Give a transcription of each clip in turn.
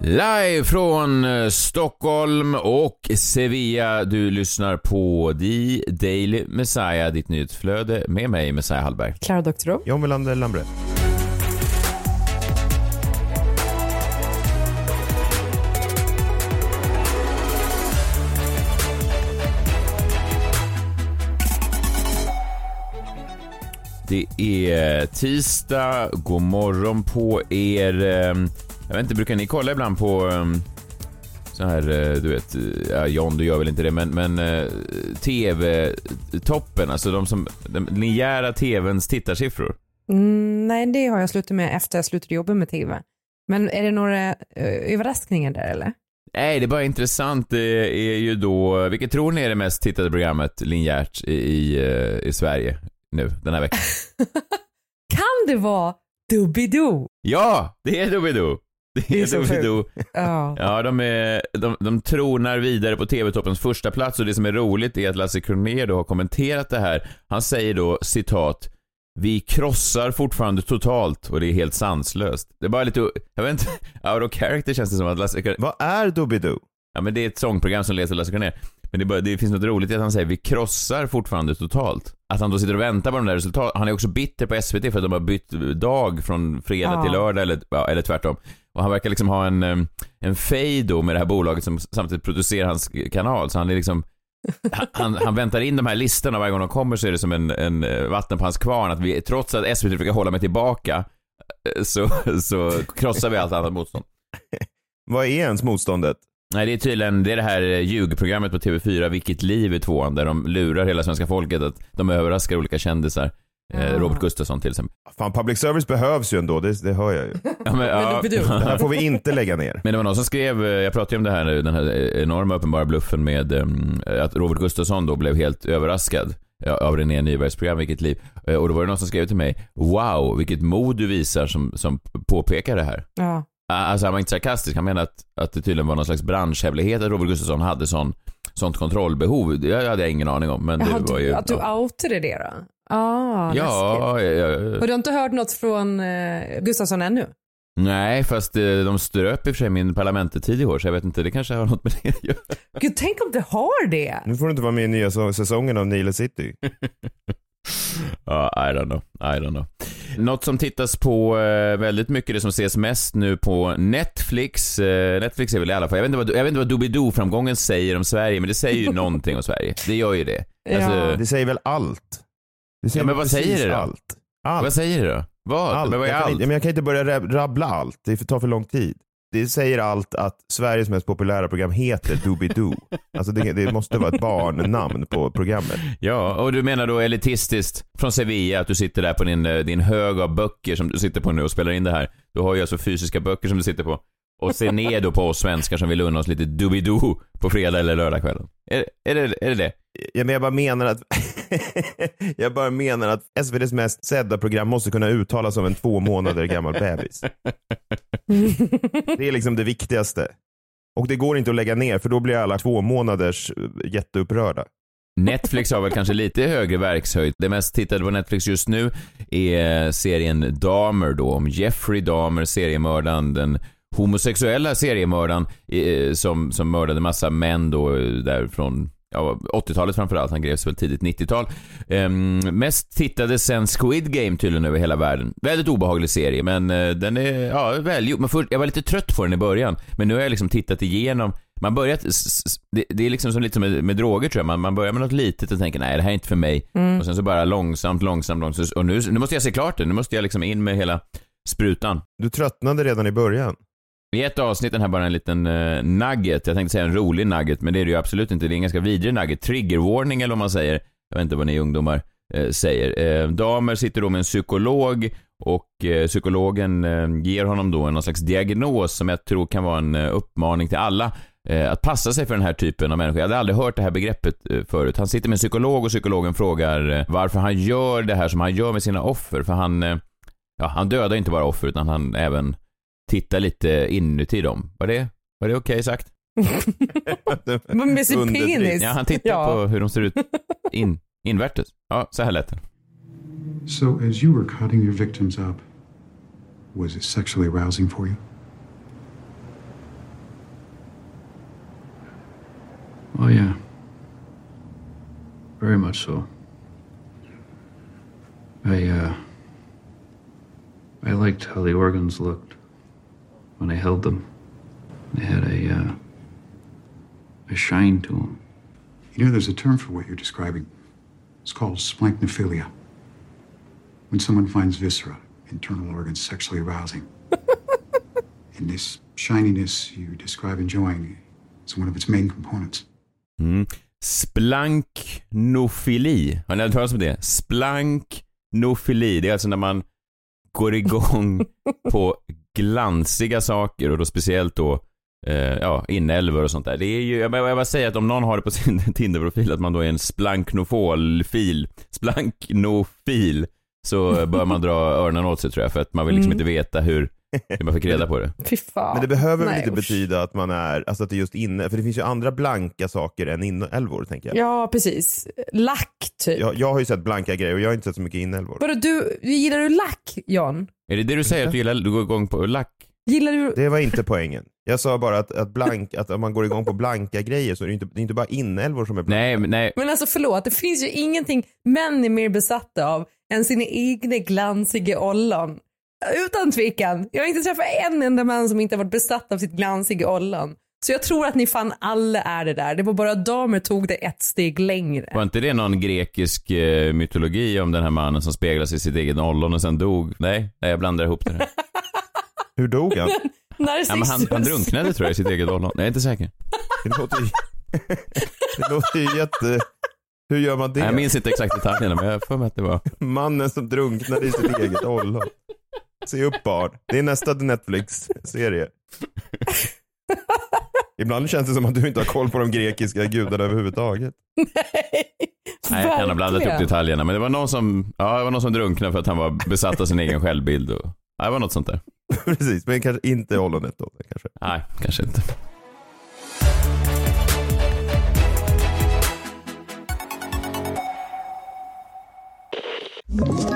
Live från eh, Stockholm och Sevilla. Du lyssnar på The Daily Messiah, ditt nyhetsflöde med mig, Messiah Hallberg. Clara Doktorow. John Melander Lambre. Det är tisdag, god morgon på er. Jag vet inte, brukar ni kolla ibland på ehm, så här, eh, du vet, eh, ja, John du gör väl inte det, men, men eh, TV-toppen, alltså de som, den linjära TVns tittarsiffror. Mm, nej, det har jag slutat med efter jag slutade jobba med TV. Men är det några uh, överraskningar där eller? Nej, det är bara intressant. Det är ju då, vilket tror ni är det mest tittade programmet linjärt i, i, i Sverige nu, den här veckan? kan det vara Doobidoo? Ja, det är Doobidoo! Det är så Doobidoo. Ja. Ja, de, är, de, de tronar vidare på TV-toppens första plats och det som är roligt är att Lasse Kronér då har kommenterat det här. Han säger då citat vi krossar fortfarande totalt och det är helt sanslöst. Det är bara lite, jag vet inte, out of character känns det som att Lasse Kronér, Vad är Doobidoo? Ja men det är ett sångprogram som leds av Lasse Kronér. Men det, bara, det finns något roligt i att han säger vi krossar fortfarande totalt. Att han då sitter och väntar på de där resultaten. Han är också bitter på SVT för att de har bytt dag från fredag Ja. till lördag eller, ja, eller tvärtom. Och han verkar liksom ha en, en fade då med det här bolaget som samtidigt producerar hans kanal. Så han är liksom han, han, väntar in de här listorna varje gång de kommer så är det som en, en eh, vatten på hans kvarn att vi, trots att SVT försöker hålla mig tillbaka eh, så, så krossar vi allt annat motstånd. Vad är ens motståndet? Nej, det är tydligen det, är det här eh, ljugprogrammet på TV4, Vilket liv i tvåan, där de lurar hela svenska folket att de överraskar olika kändisar. Eh, Ah. Robert Gustafsson till exempel. Fan, public service behövs ju ändå, det, det hör jag ju. Ja, men, ja. Det här får vi inte lägga ner. men det var någon som skrev, eh, jag pratade ju om det här, nu, den här enorma uppenbara bluffen med att Robert Gustafsson då blev helt överraskad av René Nybergs program Vilket liv. Och då var det någon som skrev till mig, wow, vilket mod du visar som, som påpekar det här. Ja. Alltså han var inte sarkastisk, han menade att, att det tydligen var någon slags branschhemlighet att Robert Gustafsson hade sån, sånt kontrollbehov. Det hade jag ingen aning om, men det Jaha, var du, ju... att du ja. outade det då? Ah. Ja, ja, ja, Och du har inte hört något från eh, Gustafsson ännu? nej, fast eh, de ströp i och för sig min parlamentetid i år, så jag vet inte, det kanske har något med det att göra. Gud, tänk om det har det? Nu får du inte vara med i nya säsongen av Nile City. Ja, I don't know, I don't know. Något som tittas på eh, väldigt mycket, det som ses mest nu på Netflix. Eh, Netflix är väl i alla fall, jag vet inte vad, jag vet inte vad Doobidoo-framgången säger om Sverige, men det säger ju någonting om Sverige. Det gör ju det. Alltså, Ja. Det säger väl allt? Det Ja, men vad säger det då? Allt. Allt. Vad säger det då? Vad? allt. Men vad är jag, kan allt? inte, men jag kan inte börja rab- rabbla allt, det tar för lång tid. Det säger allt att Sveriges mest populära program heter Doobidoo. alltså det, det måste vara ett barnnamn på programmet. Ja, och du menar då elitistiskt från Sevilla att du sitter där på din, eh, din hög av böcker som du sitter på nu och spelar in det här. Du har ju alltså fysiska böcker som du sitter på. Och ser ner då på oss svenskar som vill unna oss lite Doobidoo på fredag eller lördagskvällen. Är, är, det, är det det? Ja, men jag bara menar att jag bara menar att SVTs mest sedda program måste kunna uttalas av en två månader gammal bebis. Det är liksom det viktigaste. Och det går inte att lägga ner för då blir alla två månaders eh, jätteupprörda. Netflix har väl kanske lite högre verkshöjd. Det mest tittade på Netflix just nu är serien Dahmer då, om Jeffrey Dahmer, seriemördaren, den homosexuella seriemördaren eh, som, som mördade massa män då eh, där från ja, 80-talet framförallt, han greps väl tidigt 90-tal. Ehm, mest tittade sen Squid Game tydligen över hela världen. Väldigt obehaglig serie, men eh, den är, ja, välgjord. Men först, jag var lite trött på den i början, men nu har jag liksom tittat igenom man börjar, det, det är liksom som lite som med, med droger tror jag, man, man börjar med något litet och tänker nej det här är inte för mig. Och sen så bara långsamt, långsamt, långsamt, och nu, nu måste jag se klart det, nu måste jag liksom in med hela sprutan. Du tröttnade redan i början. I ett avsnitt, den här bara en liten uh, nugget, jag tänkte säga en rolig nugget, men det är det ju absolut inte, det är en ganska vidrig nugget, trigger warning eller vad man säger, jag vet inte vad ni ungdomar uh, säger. Uh, damer sitter då med en psykolog och psykologen ger honom då någon slags diagnos som jag tror kan vara en uppmaning till alla att passa sig för den här typen av människor. Jag hade aldrig hört det här begreppet förut. Han sitter med en psykolog och psykologen frågar varför han gör det här som han gör med sina offer. För han, eh, ja, han dödar inte bara offer utan han även tittar lite inuti dem. Var det, var det okej sagt? Men med sin penis. Ja, han tittar Ja. på hur de ser ut in, invärtes. Ja, så här lät det. So, as you were cutting your victims up, was it sexually arousing for you? Oh, yeah. Very much so. I, uh. I liked how the organs looked when I held them. They had a, uh. a shine to them. You know, there's a term for what you're describing. It's called splanknophilia. When someone finds viscera, internal organs, sexually arousing. and this shininess you describe enjoying is one of its main components. Mm. Splanknofili. Har ni hört talas om det? Splanknofili. Det är alltså när man går igång på glansiga saker och då speciellt då eh, ja, inälvor och sånt där. Det är ju, jag jag bara säger att om någon har det på sin Tinder-profil att man då är en splanknofil, splanknofil, så bör man dra öronen åt sig tror jag för att man vill liksom Mm. inte veta hur, hur man fick reda på det. Fy fan. Men det behöver väl inte betyda att man är, alltså att det är just inne, för det finns ju andra blanka saker än inälvor tänker jag. Ja, precis. Lack typ. Jag, jag har ju sett blanka grejer och jag har inte sett så mycket inälvor. Vadå, du, gillar du lack, John? Är det det du säger att du gillar, du går igång på lack? Gillar du... Det var inte poängen. Jag sa bara att, att, blank, att om man går igång på blanka grejer så är det inte, det är inte bara inälvor som är blanka. Nej, men nej. Men alltså förlåt, det finns ju ingenting män är mer besatta av än sina egna glansiga ollon. Utan tvekan. Jag har inte träffat en enda man som inte har varit besatt av sitt glansiga ollon. Så jag tror att ni fan alla är det där. Det var bara damer tog det ett steg längre. Var inte det någon grekisk eh, mytologi om den här mannen som speglas i sitt eget ollon och sen dog? Nej, nej jag blandar ihop det. Här. Hur dog han? Ja, men han, han drunknade tror jag i sitt eget ollon. Jag är inte säker. Det låter ju, det låter ju jätte... Hur gör man det? Jag minns inte exakt detaljerna men jag har för mig att det var... Mannen som drunknade i sitt eget ollon. Se upp barn. Det är nästa Netflix-serie. Ibland känns det som att du inte har koll på de grekiska gudarna överhuvudtaget. Nej, jag kan ha blandat upp detaljerna men det var någon som, ja det var någon som drunknade för att han var besatt av sin egen självbild och, ja, det var något sånt där. Precis, men kanske inte ollonet då. Kanske. Nej, kanske inte. Ett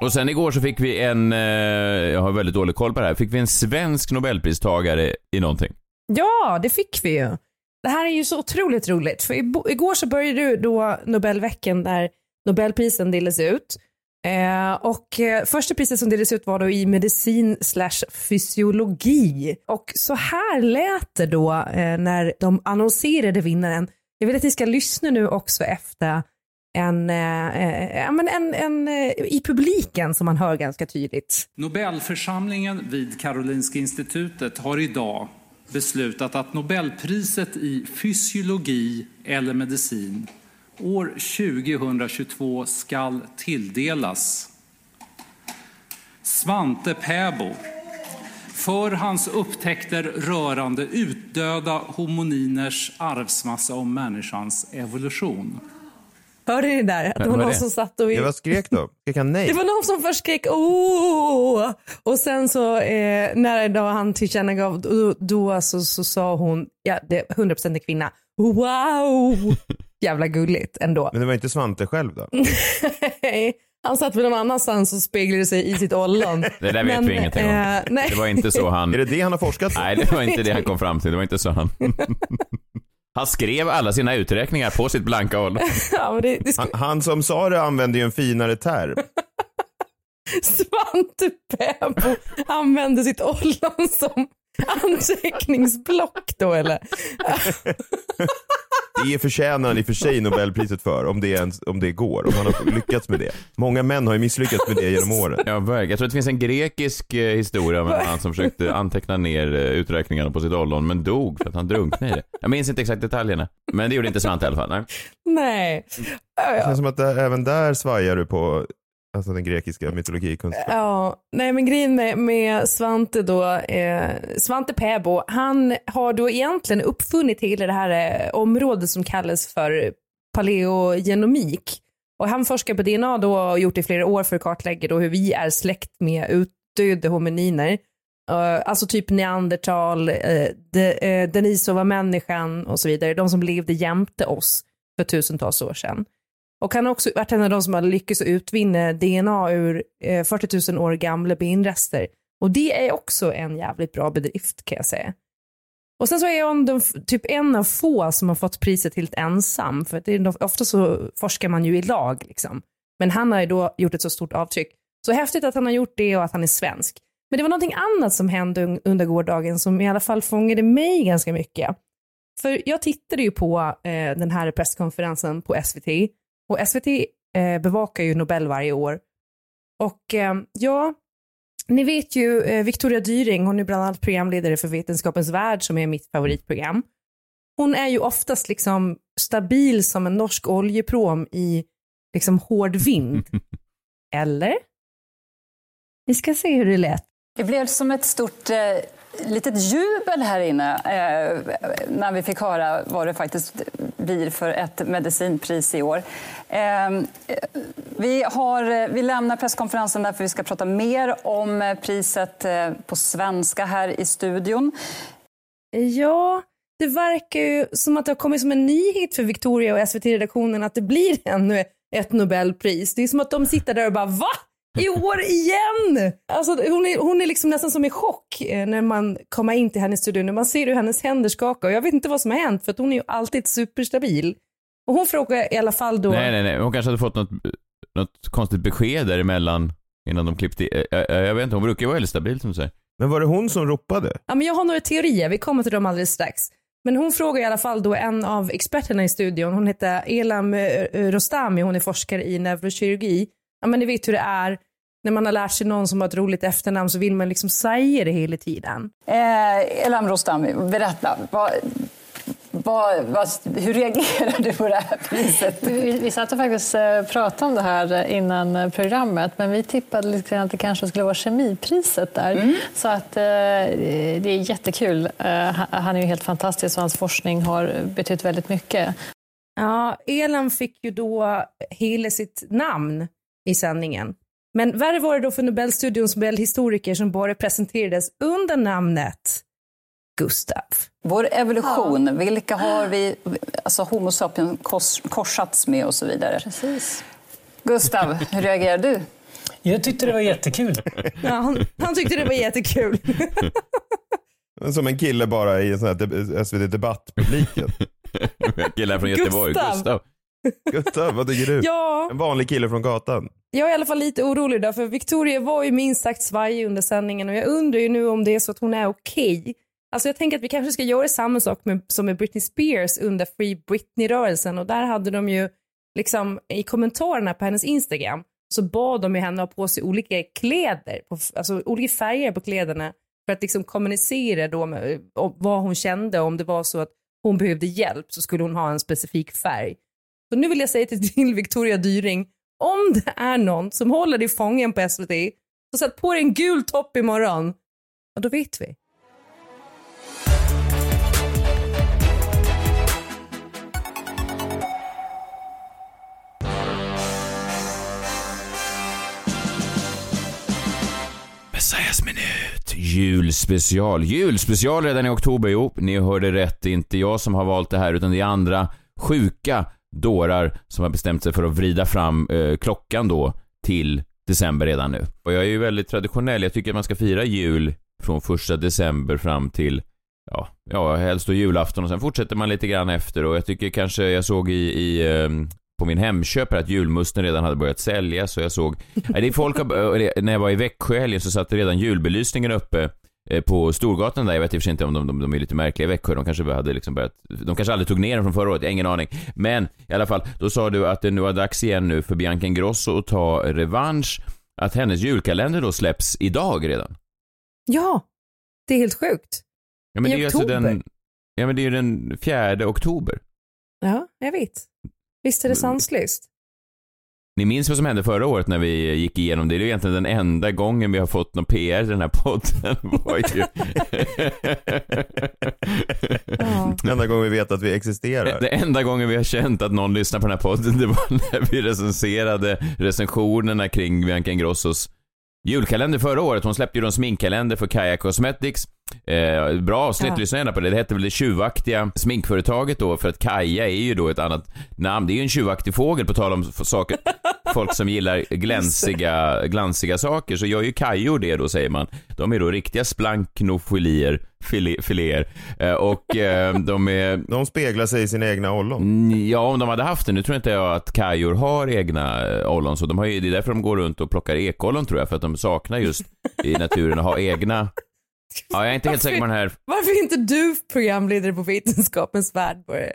Och sen igår så fick vi en, eh, jag har väldigt dålig koll på det här, fick vi en svensk nobelpristagare i någonting. Ja, det fick vi ju. Det här är ju så otroligt roligt. För igår så började ju då Nobelveckan där Nobelprisen delades ut. Eh, och eh, första priset som delades ut var då i medicin slash fysiologi. Och så här lät det då eh, när de annonserade vinnaren. Jag vill att ni ska lyssna nu också efter en, eh, eh en, en eh, i publiken som man hör ganska tydligt. Nobelförsamlingen vid Karolinska institutet har idag beslutat att Nobelpriset i fysiologi eller medicin år 2022 skall tilldelas Svante Pääbo för hans upptäckter rörande utdöda homoniners arvsmassa och människans evolution. Hörde ni det där? Att det var någon det? som satt och... Ja, vad skrek då? Skrek han nej? Det var någon som först skrek åh och sen så eh, när då han tillkännagav då, då så, så sa hon, ja det är 100% en kvinna, wow! Jävla gulligt ändå. Men det var inte Svante själv då? han satt väl någon annanstans och speglade sig i sitt ollon. Det där vet Men, vi ingenting om. eh, nej. Det var inte så han... Är det det han har forskat på? Nej, det var inte det han kom fram till. Det var inte så han... Han skrev alla sina uträkningar på sitt blanka ollon. ja, men det, det Han, han som sa det använde ju en finare term. Svante Pääbo använde sitt ollon som anteckningsblock då eller? Det förtjänar han i och för sig Nobelpriset för, om det, ens, om det går, om han har lyckats med det. Många män har ju misslyckats med det genom åren. Ja, verkligen. Jag tror att det finns en grekisk eh, historia om en man som försökte anteckna ner eh, uträkningarna på sitt ollon, men dog för att han drunknade i det. Jag minns inte exakt detaljerna, men det gjorde inte Svante i alla fall. Nej. Nej. Det känns som att även där svajar du på alltså den grekiska mytologikunskapen. Ja, nej men grejen med, med Svante då, eh, Svante Pääbo, han har då egentligen uppfunnit hela det här eh, området som kallas för paleogenomik. Och han forskar på DNA då och har gjort det i flera år för att kartlägga då hur vi är släkt med utdöda homininer. Uh, alltså typ neandertal, uh, de, eh, uh, Denisova-människan och så vidare. De som levde jämte oss för tusentals år sedan. Och han har också varit en av de som har lyckats utvinna DNA ur eh, 40 000 år gamla benrester. Och det är också en jävligt bra bedrift kan jag säga. Och sen så är han de, typ en av få som har fått priset helt ensam. För det är, ofta så forskar man ju i lag liksom. Men han har ju då gjort ett så stort avtryck. Så häftigt att han har gjort det och att han är svensk. Men det var någonting annat som hände under gårdagen som i alla fall fångade mig ganska mycket. För jag tittade ju på eh, den här presskonferensen på SVT och SVT eh, bevakar ju Nobel varje år. Och eh, ja, ni vet ju eh, Victoria Dyring, hon är bland annat programledare för Vetenskapens Värld som är mitt favoritprogram. Hon är ju oftast liksom stabil som en norsk oljeprom i liksom hård vind. Eller? Vi ska se hur det lät. Det blev som ett stort eh, litet jubel här inne eh, när vi fick höra vad det faktiskt blir för ett medicinpris i år. Ehm, vi, har, vi lämnar presskonferensen därför vi ska prata mer om eh, priset eh, på svenska här i studion. Ja, det verkar ju som att det har kommit som en nyhet för Victoria och SVT-redaktionen att det blir ännu ett Nobelpris. Det är som att de sitter där och bara va? I år igen! Alltså, hon, är, hon är liksom nästan som i chock eh, när man kommer in till hennes studio. När man ser hur hennes händer skakar. Och jag vet inte vad som har hänt för att hon är ju alltid superstabil. Och hon frågar i alla fall då... Nej, nej, nej. Hon kanske hade fått något, något konstigt besked däremellan innan de klippte i. Jag, jag, jag vet inte, hon brukar ju vara väldigt stabil som du säger. Men var det hon som ropade? Ja, men jag har några teorier. Vi kommer till dem alldeles strax. Men hon frågar i alla fall då en av experterna i studion. Hon heter Elam eh, Rostami. Hon är forskare i neurokirurgi. Ja, men ni vet hur det är när man har lärt sig någon som har ett roligt efternamn så vill man liksom säga det hela tiden. Eh, Elam Rostami, berätta. Vad, vad, vad, hur reagerade du på det här priset? Vi, vi satt och faktiskt eh, pratade om det här innan programmet men vi tippade lite grann att det kanske skulle vara kemipriset där. Mm. Så att, eh, det är jättekul. Eh, han är ju helt fantastisk och hans forskning har betytt väldigt mycket. Ja, Elam fick ju då hela sitt namn i sändningen. Men värre var det då för Nobelstudions Nobelhistoriker som bara presenterades under namnet Gustav. Vår evolution, ja. vilka har vi, alltså Homo sapiens kors, korsats med och så vidare. Precis. Gustav, hur reagerar du? Jag tyckte det var jättekul. Ja, han, han tyckte det var jättekul. Som en kille bara i en sån här SVT Debatt-publiken. Killen från Göteborg, Gustav. Gustav. Gustav, vad tycker du? Ja. En vanlig kille från gatan. Jag är i alla fall lite orolig då, för Victoria var ju minst sagt svajig under sändningen och jag undrar ju nu om det är så att hon är okej. Okay. Alltså jag tänker att vi kanske ska göra samma sak med, som med Britney Spears under Free Britney-rörelsen och där hade de ju liksom i kommentarerna på hennes Instagram så bad de ju henne ha på sig olika kläder, på, alltså olika färger på kläderna för att liksom kommunicera då med, vad hon kände om det var så att hon behövde hjälp så skulle hon ha en specifik färg. Så nu vill jag säga till din Victoria Dyring, om det är någon som håller dig fången på SVT, så sätt på dig en gul topp imorgon. Ja, då vet vi. Messias minut. Julspecial. Julspecial redan i oktober. Jo, ni hörde rätt. Det är inte jag som har valt det här, utan det är andra sjuka dårar som har bestämt sig för att vrida fram eh, klockan då till december redan nu. Och jag är ju väldigt traditionell. Jag tycker att man ska fira jul från första december fram till ja, ja, helst då julafton och sen fortsätter man lite grann efter och jag tycker kanske jag såg i, i eh, på min Hemköp att julmusten redan hade börjat säljas så jag såg, nej, det är folk, eh, när jag var i Växjö helgen så satt redan julbelysningen uppe på Storgatan där, jag vet i och för sig inte om de, de, de är lite märkliga i Växjö, de kanske hade liksom börjat, de kanske aldrig tog ner den från förra året, jag har ingen aning. Men i alla fall, då sa du att det nu var dags igen nu för Bianca Ingrosso att ta revansch, att hennes julkalender då släpps idag redan. Ja, det är helt sjukt. Ja men I det är alltså oktober. den, ja men det är ju den fjärde oktober. Ja, jag vet. Visst är det sanslöst? Ni minns vad som hände förra året när vi gick igenom det? Det är ju egentligen den enda gången vi har fått någon PR i den här podden. Var ju... Den enda gången vi vet att vi existerar. Det enda gången vi har känt att någon lyssnar på den här podden, det var när vi recenserade recensionerna kring Bianca Ingrossos julkalender förra året. Hon släppte ju en sminkkalender för Kaja Cosmetics. Eh, bra avsnitt, Ja. lyssna gärna på det. Det hette väl det tjuvaktiga sminkföretaget då, för att Kaja är ju då ett annat namn. Det är ju en tjuvaktig fågel, på tal om saker, folk som gillar glänsiga, glansiga saker, så gör ju kajor det då, säger man. De är då riktiga splanknofilier, filé, filéer. Eh, och eh, de är... De speglar sig i sina egna ollon. Mm, Ja, om de hade haft det. Nu tror inte jag att kajor har egna eh, ollon, så de har ju, det är därför de går runt och plockar ekollon tror jag, för att de saknar just i naturen att ha egna. Ja, jag är inte helt säker på den här. Varför är inte du programledare på Vetenskapens värld? Börje?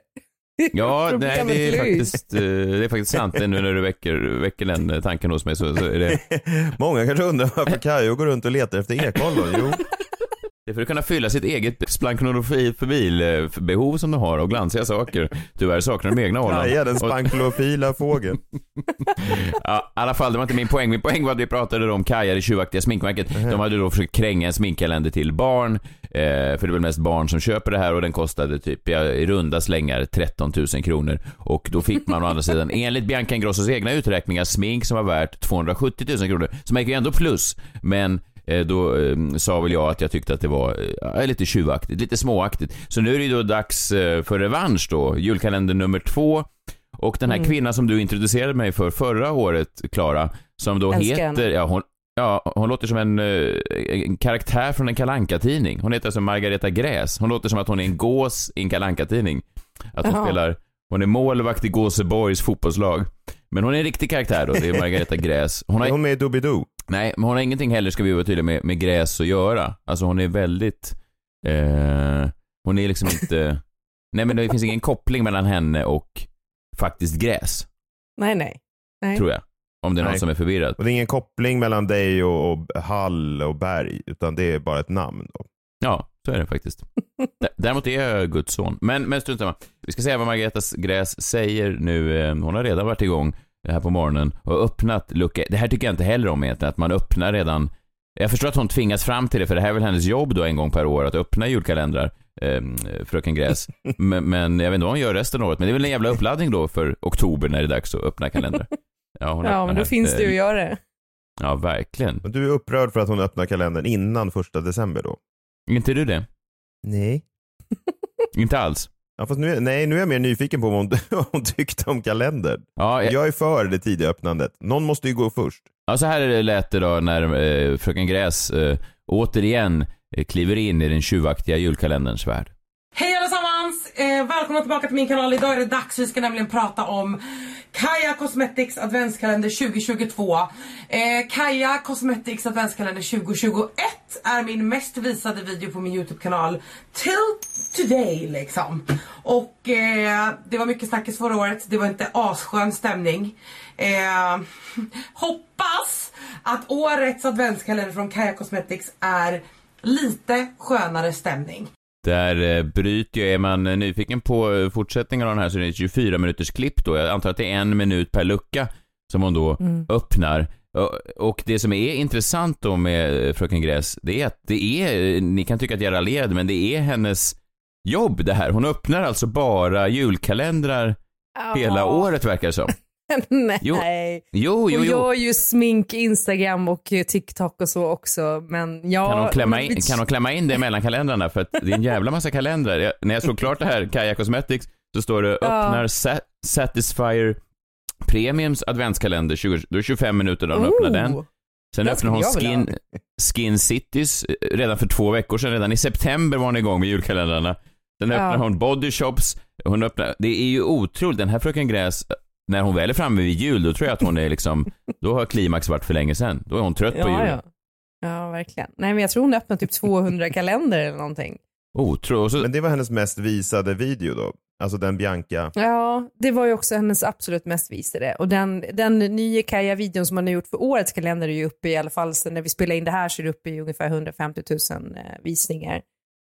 Ja, nej, det är faktiskt, eh, det är faktiskt sant. Nu när du väcker, väcker den eh, tanken hos mig så, så är det... Många kanske undrar varför Kajo går runt och letar efter ekollon. Jo, Det är för att kunna fylla sitt eget splanknonofi-behov som de har och glansiga saker. Tyvärr saknar de egna ollon. Kaja den spanklofila fågeln. Ja, i alla fall, det var inte min poäng. Min poäng var att vi pratade om Kaja, det tjuvaktiga sminkmärket. De hade då försökt kränga en sminkkalender till barn, eh, för det är väl mest barn som köper det här och den kostade typ, ja, i runda slängar 13 000 kronor. Och då fick man å andra sidan, enligt Bianca Ingrossos egna uträkningar, smink som var värt 270 000 kronor. Så man gick ju ändå plus, men eh, då eh, sa väl jag att jag tyckte att det var eh, lite tjuvaktigt, lite småaktigt. Så nu är det ju då dags eh, för revansch då, julkalender nummer två. Och den här Mm. kvinnan som du introducerade mig för förra året, Klara, som då Älskar heter, ja hon, ja, hon låter som en, eh, en karaktär från en kalanka tidning Hon heter alltså Margareta Gräs. Hon låter som att hon är en gås i en kalanka tidning Att hon Jaha. spelar, hon är målvakt i Gåseborgs fotbollslag. Men hon är en riktig karaktär då, det är Margareta Gräs. Hon har, Är hon med i Doobidoo? Nej, men hon har ingenting heller, ska vi vara tydliga med, med gräs att göra. Alltså hon är väldigt, eh, hon är liksom inte, nej men det finns ingen koppling mellan henne och faktiskt gräs, Nej, nej. nej. tror jag. Om det är någon Nej. som är förvirrad. Och det är ingen koppling mellan dig och, och Hall och Berg, utan det är bara ett namn. Då. Ja, så är det faktiskt. Däremot är jag Guds son. Men, men strunt samma. Vi ska säga vad Margareta Gräs säger nu. Eh, Hon har redan varit igång här på morgonen och öppnat lucka. Det här tycker jag inte heller om egentligen, att man öppnar redan. Jag förstår att hon tvingas fram till det, för det här är väl hennes jobb då en gång per år, att öppna julkalendrar, eh, fröken Gräs. men, men jag vet inte vad hon gör resten av året, men det är väl en jävla uppladdning då för oktober när det är dags att öppna kalendrar. Ja, hon Ja, men då finns det ju att göra. Ja, verkligen. Men du är upprörd för att hon öppnar kalendern innan första december då? Är inte du det? Nej. Inte alls. Ja, fast nu nej, nu är jag mer nyfiken på vad hon, vad hon tyckte om kalendern. Ja, jag- Jag är för det tidiga öppnandet. Någon måste ju gå först. Ja, så här lät det då när eh, fröken Gräs eh, återigen eh, kliver in i den tjuvaktiga julkalenderns värld. Eh, välkomna tillbaka till min kanal. Idag är det dags. Vi ska nämligen prata om Kaja Cosmetics adventskalender 2022. Eh, Kaja Cosmetics adventskalender 2021 är min mest visade video på min Youtube-kanal till today liksom. Och eh, det var mycket snackis förra året. Det var inte asskön stämning. Eh, hoppas att årets adventskalender från Kaja Cosmetics är lite skönare stämning. Där eh, bryter jag, är man nyfiken på eh, fortsättningen av den här så är det ett 24 minuters klipp då. Jag antar att det är en minut per lucka som hon då Mm. öppnar. Och- det som är intressant då med eh, Fröken Gräs, det är att det är, ni kan tycka att jag raljerade, men det är hennes jobb det här. Hon öppnar alltså bara julkalendrar hela Ja. året verkar det som. Nej. Jo. Jo, jo, jo. gör ju smink, Instagram och TikTok och så också. Men ja. Kan hon, klämma in, kan hon klämma in det mellan kalendrarna? För att det är en jävla massa kalendrar. Jag, när jag såg klart det här, Kaja Cosmetics, så står det Ja. öppnar Sa- Satisfyer Premiums adventskalender, 20, då är det 25 minuter då hon Oh, öppnar den. Sen öppnar hon Skin, Skin Cities eh, redan för två veckor sedan, redan i september var hon igång med julkalendrarna. Sen Ja. öppnar hon Body Shops, hon öppnar, det är ju otroligt, den här Fröken Gräs när hon väl är framme vid jul, då tror jag att hon är liksom, då har klimax varit för länge sedan. Då är hon trött på Ja, jul. ja. ja, verkligen. Nej, men jag tror hon öppnade typ 200 kalender eller någonting. Otro, och så, Men det var hennes mest visade video då? Alltså den Bianca. Ja, det var ju också hennes absolut mest visade. Och den, den nya Kaja-videon som man har gjort för årets kalender är ju uppe i alla fall, sen när vi spelar in det här så är det uppe i ungefär 150 000 eh, visningar.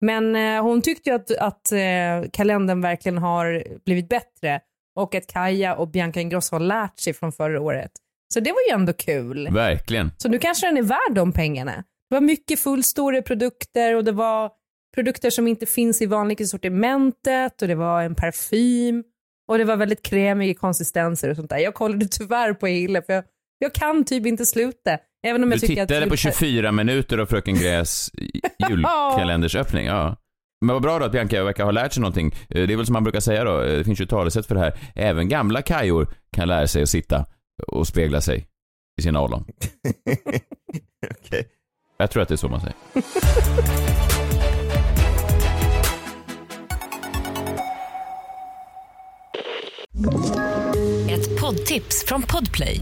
Men eh, hon tyckte ju att, att eh, kalendern verkligen har blivit bättre och att Kaja och Bianca Ingrosso har lärt sig från förra året. Så det var ju ändå kul. verkligen. Så nu kanske den är värd de pengarna. Det var mycket fullstora produkter och det var produkter som inte finns i vanliga sortimentet och det var en parfym och det var väldigt kremiga konsistenser och sånt där. Jag kollade tyvärr på hela för jag, jag kan typ inte sluta. Även om Du jag tycker tittade att på 24 minuter av Fröken Gräs julkalendersöppning. Ja. Men vad bra då att Bianca verkar ha lärt sig någonting. Eh, Det är väl som man brukar säga då, eh, det finns ju ett talesätt för det här. Även gamla kajor kan lära sig att sitta och spegla sig i sina ollon. Okej. Jag tror att det är så man säger. Ett poddtips från Podplay.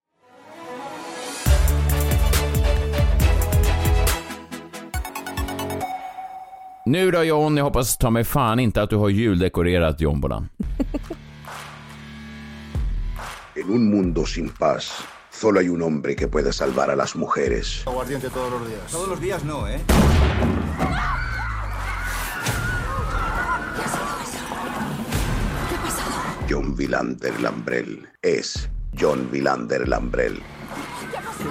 Nu då John, jag hoppas ta mig fan inte att du har juldekorerat jombolan. En un mundo sin paz, solo hay un hombre que puede salvar a las mujeres. Aguardiente todos los días. Todos los días no, ¿eh? John Vilander Lambrell es John Vilander Lambrell.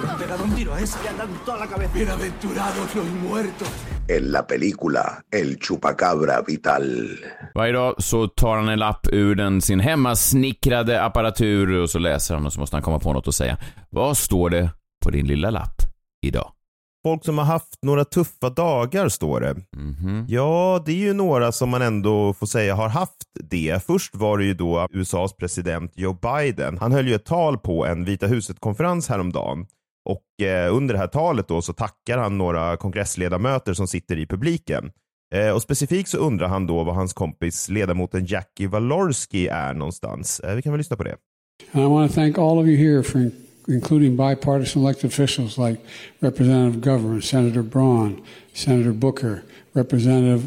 Le han pegado un tiro a ese. Le han dado toda la cabeza. Bienaventurados los muertos. En la película El Chupacabra Vital. Varje dag så tar han en lapp ur den, sin hemmasnickrade apparatur och så läser han och så måste han komma på något att säga. Vad står det på din lilla lapp idag? Folk som har haft några tuffa dagar står det. Ja, det är ju några som man ändå får säga har haft det. Först var det ju då USAs president Joe Biden. Han höll ju ett tal på en Vita huset-konferens häromdagen. Och eh, under det här talet då så tackar han några kongressledamöter som sitter i publiken. Eh, och specifikt så undrar han då var hans kompis ledamoten Jackie Walorski är någonstans. Eh, vi kan väl lyssna på det. I want to thank all of you here for in- including bipartisan elected officials like Representative Governor, Senator Braun, Senator Booker, Representative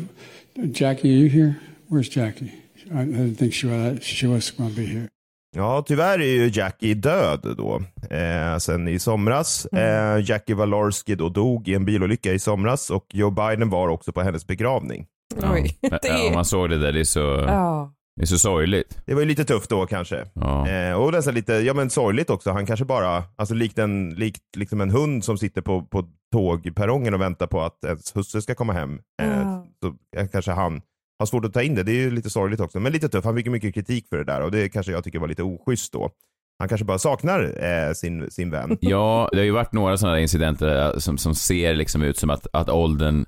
Jackie. Are you here? Where's Jackie? I didn't think she was, she was going to be here. Ja, tyvärr är ju Jackie död då, eh, sen i somras. Eh, Jackie Walorski då dog i en bilolycka i somras och Joe Biden var också på hennes begravning. Oj, Ja, det ja, man såg det där, det är så, Ja. det är så sorgligt. Det var ju lite tufft då kanske. Ja. Eh, och nästan lite, ja men sorgligt också. Han kanske bara, alltså likt en, likt liksom en hund som sitter på, på tågperrongen och väntar på att ens hustru ska komma hem. Eh, Ja. Så kanske han har svårt att ta in det. Det är ju lite sorgligt också. Men lite tufft. Han fick ju mycket kritik för det där och det kanske jag tycker var lite oschysst då. Han kanske bara saknar eh, sin, sin vän. Ja, det har ju varit några sådana incidenter eh, som, som ser liksom ut som att, att åldern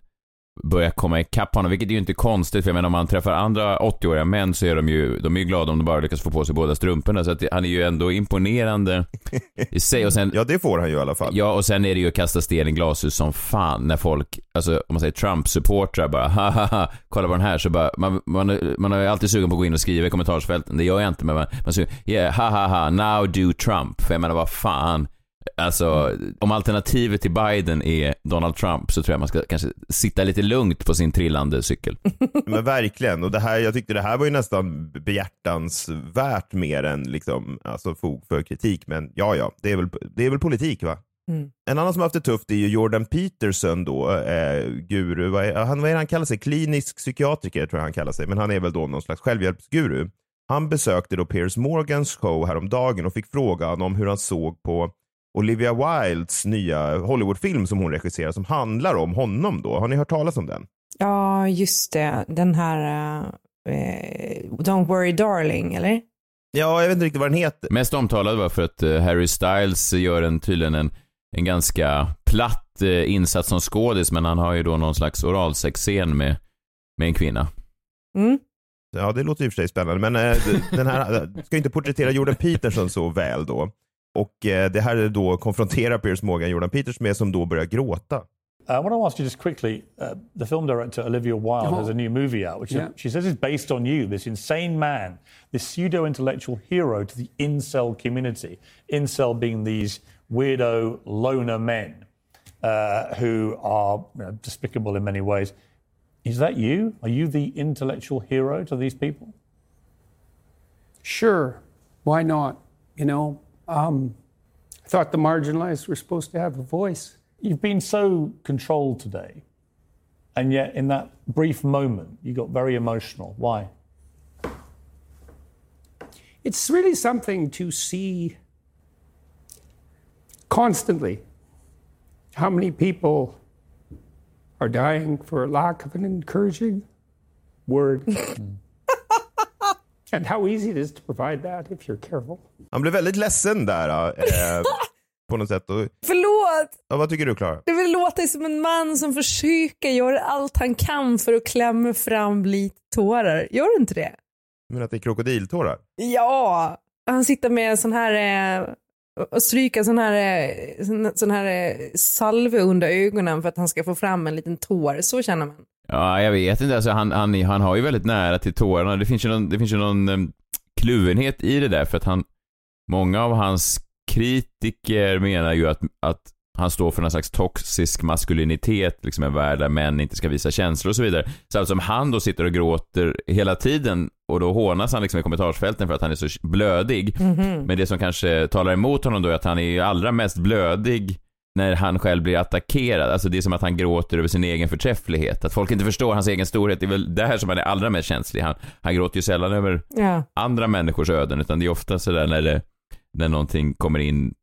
börjar komma ikapp honom, vilket är ju inte konstigt, för jag menar om man träffar andra 80-åriga män så är de ju, de är ju glada om de bara lyckas få på sig båda strumporna, så att han är ju ändå imponerande i sig. Och sen, ja, det får han ju i alla fall. Ja, och sen är det ju att kasta sten i glashus som fan när folk, alltså om man säger Trump-supportrar bara, haha, kolla på den här, så bara, man, man, man är ju alltid sugen på att gå in och skriva i kommentarsfälten, det gör jag inte, men man, man säger, yeah, haha, now do Trump, för jag menar vad fan, Alltså, om alternativet till Biden är Donald Trump så tror jag man ska kanske sitta lite lugnt på sin trillande cykel. Men verkligen, och det här, jag tyckte det här var ju nästan behjärtansvärt mer än liksom, alltså fog för kritik. Men ja, ja, det är väl, det är väl politik va? Mm. En annan som har haft det tufft är ju Jordan Peterson då, eh, guru, vad är, han, vad är det han kallar sig? Klinisk psykiatriker tror jag han kallar sig, men han är väl då någon slags självhjälpsguru. Han besökte då Piers Morgans show häromdagen och fick frågan om hur han såg på Olivia Wildes nya Hollywoodfilm som hon regisserar som handlar om honom då. Har ni hört talas om den? Ja, just det. Den här uh, Don't worry darling, eller? Ja, jag vet inte riktigt vad den heter. Mest omtalad var för att eh, Harry Styles gör en, tydligen en, en ganska platt eh, insats som skådis, men han har ju då någon slags oralsexscen med, med en kvinna. Mm. Ja, det låter i och för sig spännande, men d- den här ska inte porträttera Jordan Peterson så väl då. Och eh, det här är då konfronterar Piers Morgan Jordan Peterson med som då börjar gråta. Uh, I want to ask you just quickly uh, the film director Olivia Wilde Uh-huh. has a new movie out, which Yeah. she says is based on you, this insane man, this pseudo intellectual hero to the incel community. Incel being these weirdo loner men uh, who are you know, despicable in many ways. Is that you? Are you the intellectual hero to these people? Sure, why not? You know, um, I thought the marginalized were supposed to have a voice. You've been so controlled today, and yet in that brief moment, you got very emotional. Why? It's really something to see constantly how many people are dying for lack of an encouraging word. and how easy it is to provide that if you're careful. Han blev väldigt ledsen där eh, på något sätt. Och, Förlåt! ja, vad tycker du Klara? Det vill låta som en man som försöker göra allt han kan för att klämma fram lite tårar. Gör du inte det? Men att det är krokodiltårar? Ja! Han sitter med en sån här eh, och stryka sån här, eh, sån, sån här eh, salve under ögonen för att han ska få fram en liten tår. Så känner man. Ja, jag vet inte. Alltså, han, han, han har ju väldigt nära till tårarna. Det finns ju någon, det finns ju någon um, kluvenhet i det där, för att han, många av hans kritiker menar ju att, att han står för någon slags toxisk maskulinitet, liksom en värld där män inte ska visa känslor och så vidare. Så som han då sitter och gråter hela tiden och då hånas han liksom i kommentarsfälten för att han är så blödig. Mhm. Men det som kanske talar emot honom då är att han är allra mest blödig när han själv blir attackerad. Alltså det är som att han gråter över sin egen förträfflighet. Att folk inte förstår hans egen storhet. Det är väl där som han är allra mest känslig. Han, han gråter ju sällan över Ja. andra människors öden, utan det är ofta sådär när det, när någonting kommer in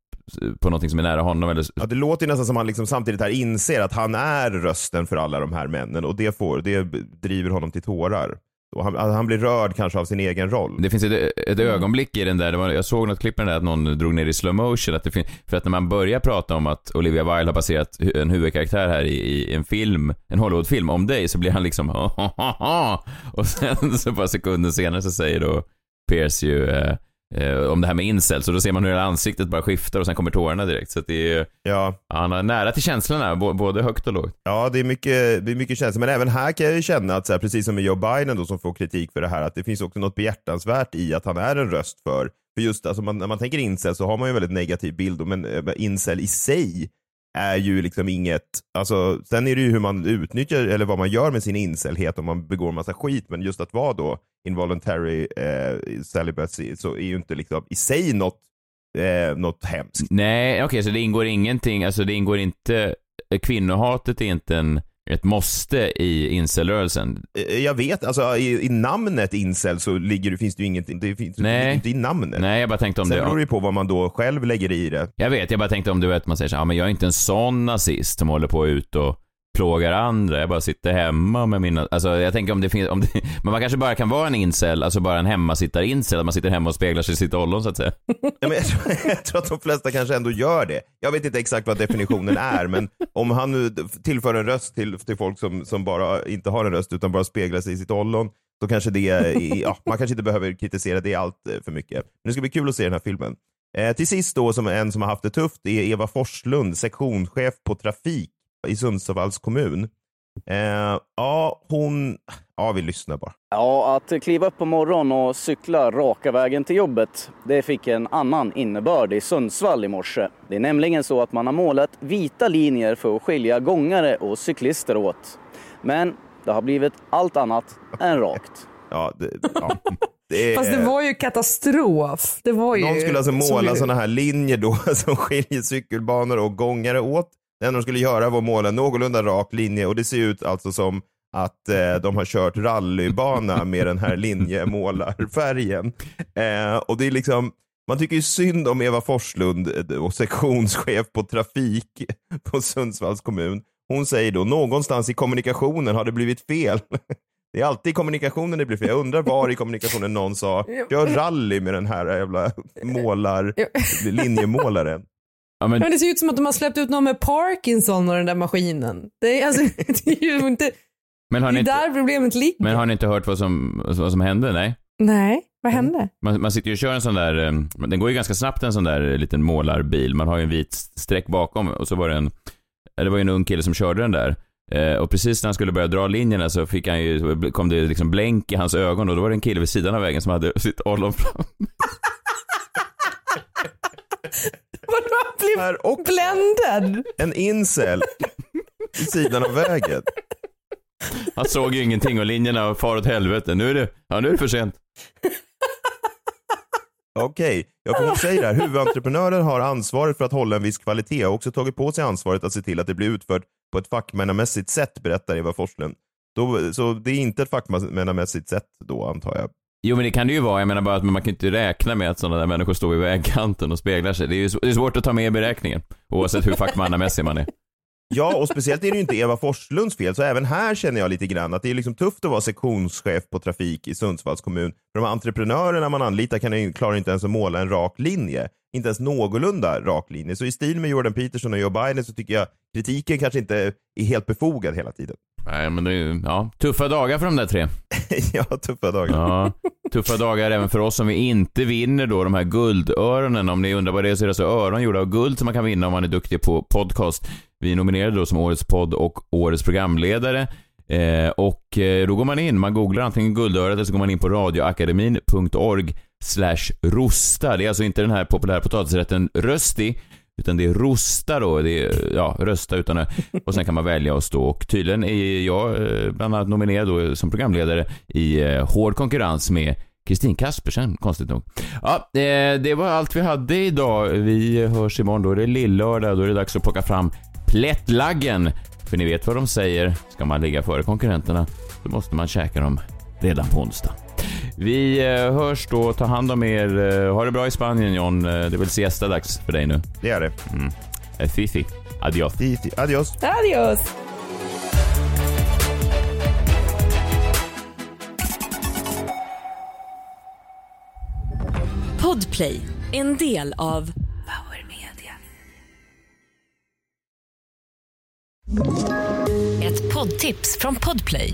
på någonting som är nära honom eller Ja, det låter ju nästan som att han liksom samtidigt här inser att han är rösten för alla de här männen och det, får, det driver honom till tårar. Och han, han blir rörd kanske av sin egen roll. Det finns ett, ett ögonblick i den där, det var, jag såg något klipp med den där att någon drog ner i slow motion, att det fin, för att när man börjar prata om att Olivia Wilde har baserat en huvudkaraktär här i, i en film, en Hollywoodfilm om dig, så blir han liksom och sen så bara sekunden senare så säger då Pierce ju eh, eh, om det här med incels, och då ser man hur hela ansiktet bara skiftar och sen kommer tårarna direkt. Så det är, ja. han har nära till känslorna, både högt och lågt. Ja, det är mycket, det är mycket känslor. Men även här kan jag ju känna att, så här, precis som med Joe Biden då, som får kritik för det här, att det finns också något behjärtansvärt i att han är en röst för, för just alltså, man, när man tänker incel så har man ju en väldigt negativ bild, men eh, incel i sig är ju liksom inget, alltså sen är det ju hur man utnyttjar eller vad man gör med sin incelhet om man begår massa skit, men just att vara då involuntary eh, celibacy så är ju inte liksom i sig något, eh, något hemskt. Nej, okej, så det ingår ingenting, alltså det ingår inte, eh, kvinnohatet är inte en, ett måste i incelrörelsen. Eh, Jag vet, alltså i, i namnet incel så ligger, det- finns det ju ingenting, det finns ligger inte i namnet. Nej, jag bara tänkte om Sen det... beror det ju på vad man då själv lägger i det. Jag vet, jag bara tänkte om du vet, man säger så ja men jag är inte en sån nazist som håller på ut och plågar andra, jag bara sitter hemma med mina, alltså jag tänker om det finns, om det, men man kanske bara kan vara en incel, alltså bara en hemmasittar incel, att man sitter hemma och speglar sig i sitt ollon så att säga. Ja, men jag, tror, jag tror att de flesta kanske ändå gör det. Jag vet inte exakt vad definitionen är, men om han nu tillför en röst till, till folk som, som bara inte har en röst utan bara speglar sig i sitt ollon, då kanske det, är- ja, man kanske inte behöver kritisera det allt eh, för mycket. Men det ska bli kul att se den här filmen. Eh, till sist då, som en som har haft det tufft, är Eva Forslund, sektionschef på trafik i Sundsvalls kommun. Eh, ja, hon, ja vi lyssnar bara. Ja, att kliva upp på morgonen och cykla raka vägen till jobbet, det fick en annan innebörd i Sundsvall i morse. Det är nämligen så att man har målat vita linjer för att skilja gångare och cyklister åt. Men det har blivit allt annat än rakt. Ja, det, ja. Det är- Fast det var ju katastrof. Det var ju... Någon skulle alltså så måla sådana här linjer då som skiljer cykelbanor och gångare åt. Det enda de skulle göra var att måla en någorlunda rak linje och det ser ut alltså som att eh, de har kört rallybana med den här linjemålarfärgen. Eh, och det är liksom, man tycker ju synd om Eva Forslund eh, och sektionschef på trafik på Sundsvalls kommun. Hon säger då någonstans i kommunikationen har det blivit fel. Det är alltid i kommunikationen det blir fel. Jag undrar var i kommunikationen någon sa, gör rally med den här jävla målar, linjemålaren. Ja, men, Men det ser ut som att de har släppt ut någon med Parkinson och den där maskinen. Det är, alltså, det är ju inte, men, har det ni är inte, där problemet ligger. men har ni inte hört vad som, vad som hände? Nej. Nej, vad hände? Man, man sitter ju och kör en sån där, eh, den går ju ganska snabbt en sån där liten målarbil. Man har ju en vit streck bakom och så var det en, det var ju en ung kille som körde den där. Eh, och precis när han skulle börja dra linjerna så fick han ju, kom det liksom blänk i hans ögon och då var det en kille vid sidan av vägen som hade sitt ollon fram. Vadå, han blev bländad? En incel vid sidan av vägen. Han såg ju ingenting och linjerna far åt helvete. Nu är det, ja nu är det för sent. Okej, jag får säga det här. Huvudentreprenören har ansvaret för att hålla en viss kvalitet och också tagit på sig ansvaret att se till att det blir utfört på ett fackmannamässigt sätt, berättar Eva Forslund. Då, så det är inte ett fackmannamässigt sätt då, antar jag. Jo men det kan det ju vara, jag menar bara att man kan inte räkna med att sådana där människor står vid vägkanten och speglar sig. Det är ju det är svårt att ta med i beräkningen, oavsett hur fackmannamässig man är. Ja, och speciellt är det ju inte Eva Forslunds fel, så även här känner jag lite grann att det är liksom tufft att vara sektionschef på trafik i Sundsvalls kommun. För de entreprenörerna man anlitar kan klarar inte ens att måla en rak linje. Inte ens någorlunda rak linje. Så i stil med Jordan Peterson och Joe Biden så tycker jag kritiken kanske inte är helt befogad hela tiden. Nej men det är ju, ja, tuffa dagar för de där tre. ja, tuffa dagar. Ja, tuffa dagar även för oss om vi inte vinner då de här guldöronen. Om ni undrar vad det är så är det alltså öron gjorda av guld som man kan vinna om man är duktig på podcast. Vi är nominerade då som Årets podd och Årets programledare. Eh, och eh, då går man in, man googlar antingen guldörat eller så går man in på radioakademin.org slash rosta. Det är alltså inte den här populära potatisrätten rösti, utan det är rosta då. Det är, ja, rösta utan att, och sen kan man välja att stå. Och tydligen är jag eh, bland annat nominerad då som programledare i eh, hård konkurrens med Kristin Kaspersen, konstigt nog. Ja, eh, det var allt vi hade idag. Vi hörs imorgon. Då är det lillördag. Då är det dags att plocka fram plättlaggen. För ni vet vad de säger. Ska man ligga före konkurrenterna så måste man käka dem redan på onsdag. Vi eh, hörs då. Ta hand om er. Eh, Ha det bra i Spanien John. Eh, Det är väl siesta-dags för dig nu? Det är det. Mm. Fifi. Adios. Fifi. Adios. Adios. Podplay, en del av Power Media. Ett poddtips från Podplay.